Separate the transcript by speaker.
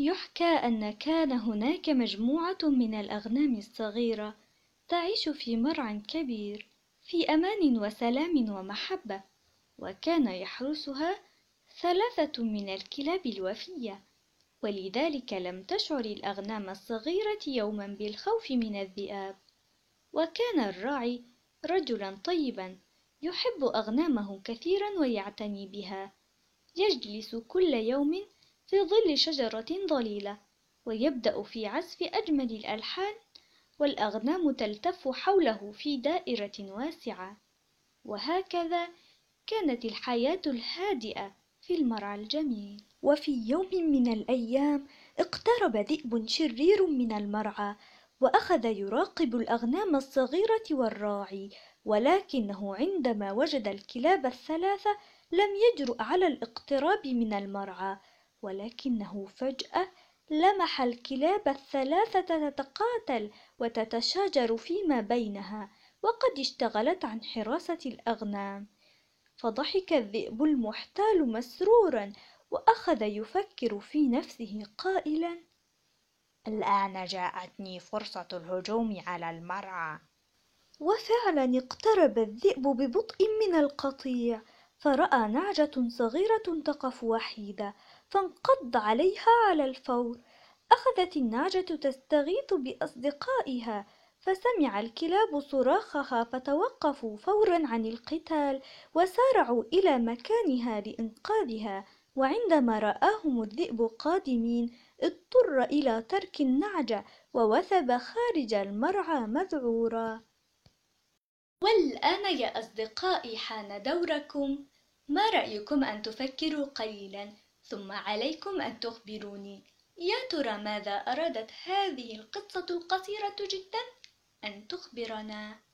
Speaker 1: يحكى أن كان هناك مجموعة من الأغنام الصغيرة تعيش في مرعى كبير في أمان وسلام ومحبة وكان يحرسها ثلاثة من الكلاب الوفية. ولذلك لم تشعر الأغنام الصغيرة يوما بالخوف من الذئاب. وكان الراعي رجلا طيبا يحب أغنامه كثيرا ويعتني بها. يجلس كل يوم في ظل شجرة ظليلة ويبدأ في عزف أجمل الألحان والأغنام تلتف حوله في دائرة واسعة. وهكذا كانت الحياة الهادئة في المرعى الجميل. وفي يوم من الأيام اقترب ذئب شرير من المرعى وأخذ يراقب الأغنام الصغيرة والراعي ولكنه عندما وجد الكلاب الثلاثة لم يجرؤ على الاقتراب من المرعى ولكنه فجأة لمح الكلاب الثلاثة تتقاتل وتتشاجر فيما بينها وقد اشتغلت عن حراسة الأغنام. فضحك الذئب المحتال مسرورا وأخذ يفكر في نفسه قائلا
Speaker 2: الآن جاءتني فرصة الهجوم على المرعى.
Speaker 1: وفعلا اقترب الذئب ببطء من القطيع فرأى نعجة صغيرة تقف وحيدة فانقض عليها على الفور. أخذت النعجة تستغيث بأصدقائها فسمع الكلاب صراخها فتوقفوا فورا عن القتال وسارعوا إلى مكانها لإنقاذها. وعندما رآهم الذئب قادمين اضطر إلى ترك النعجة ووثب خارج المرعى مذعورا. والآن يا أصدقائي حان دوركم. ما رأيكم أن تفكروا قليلا؟ ثم عليكم أن تخبروني. يا ترى ماذا أرادت هذه القصة القصيرة جدا؟ أن تخبرنا.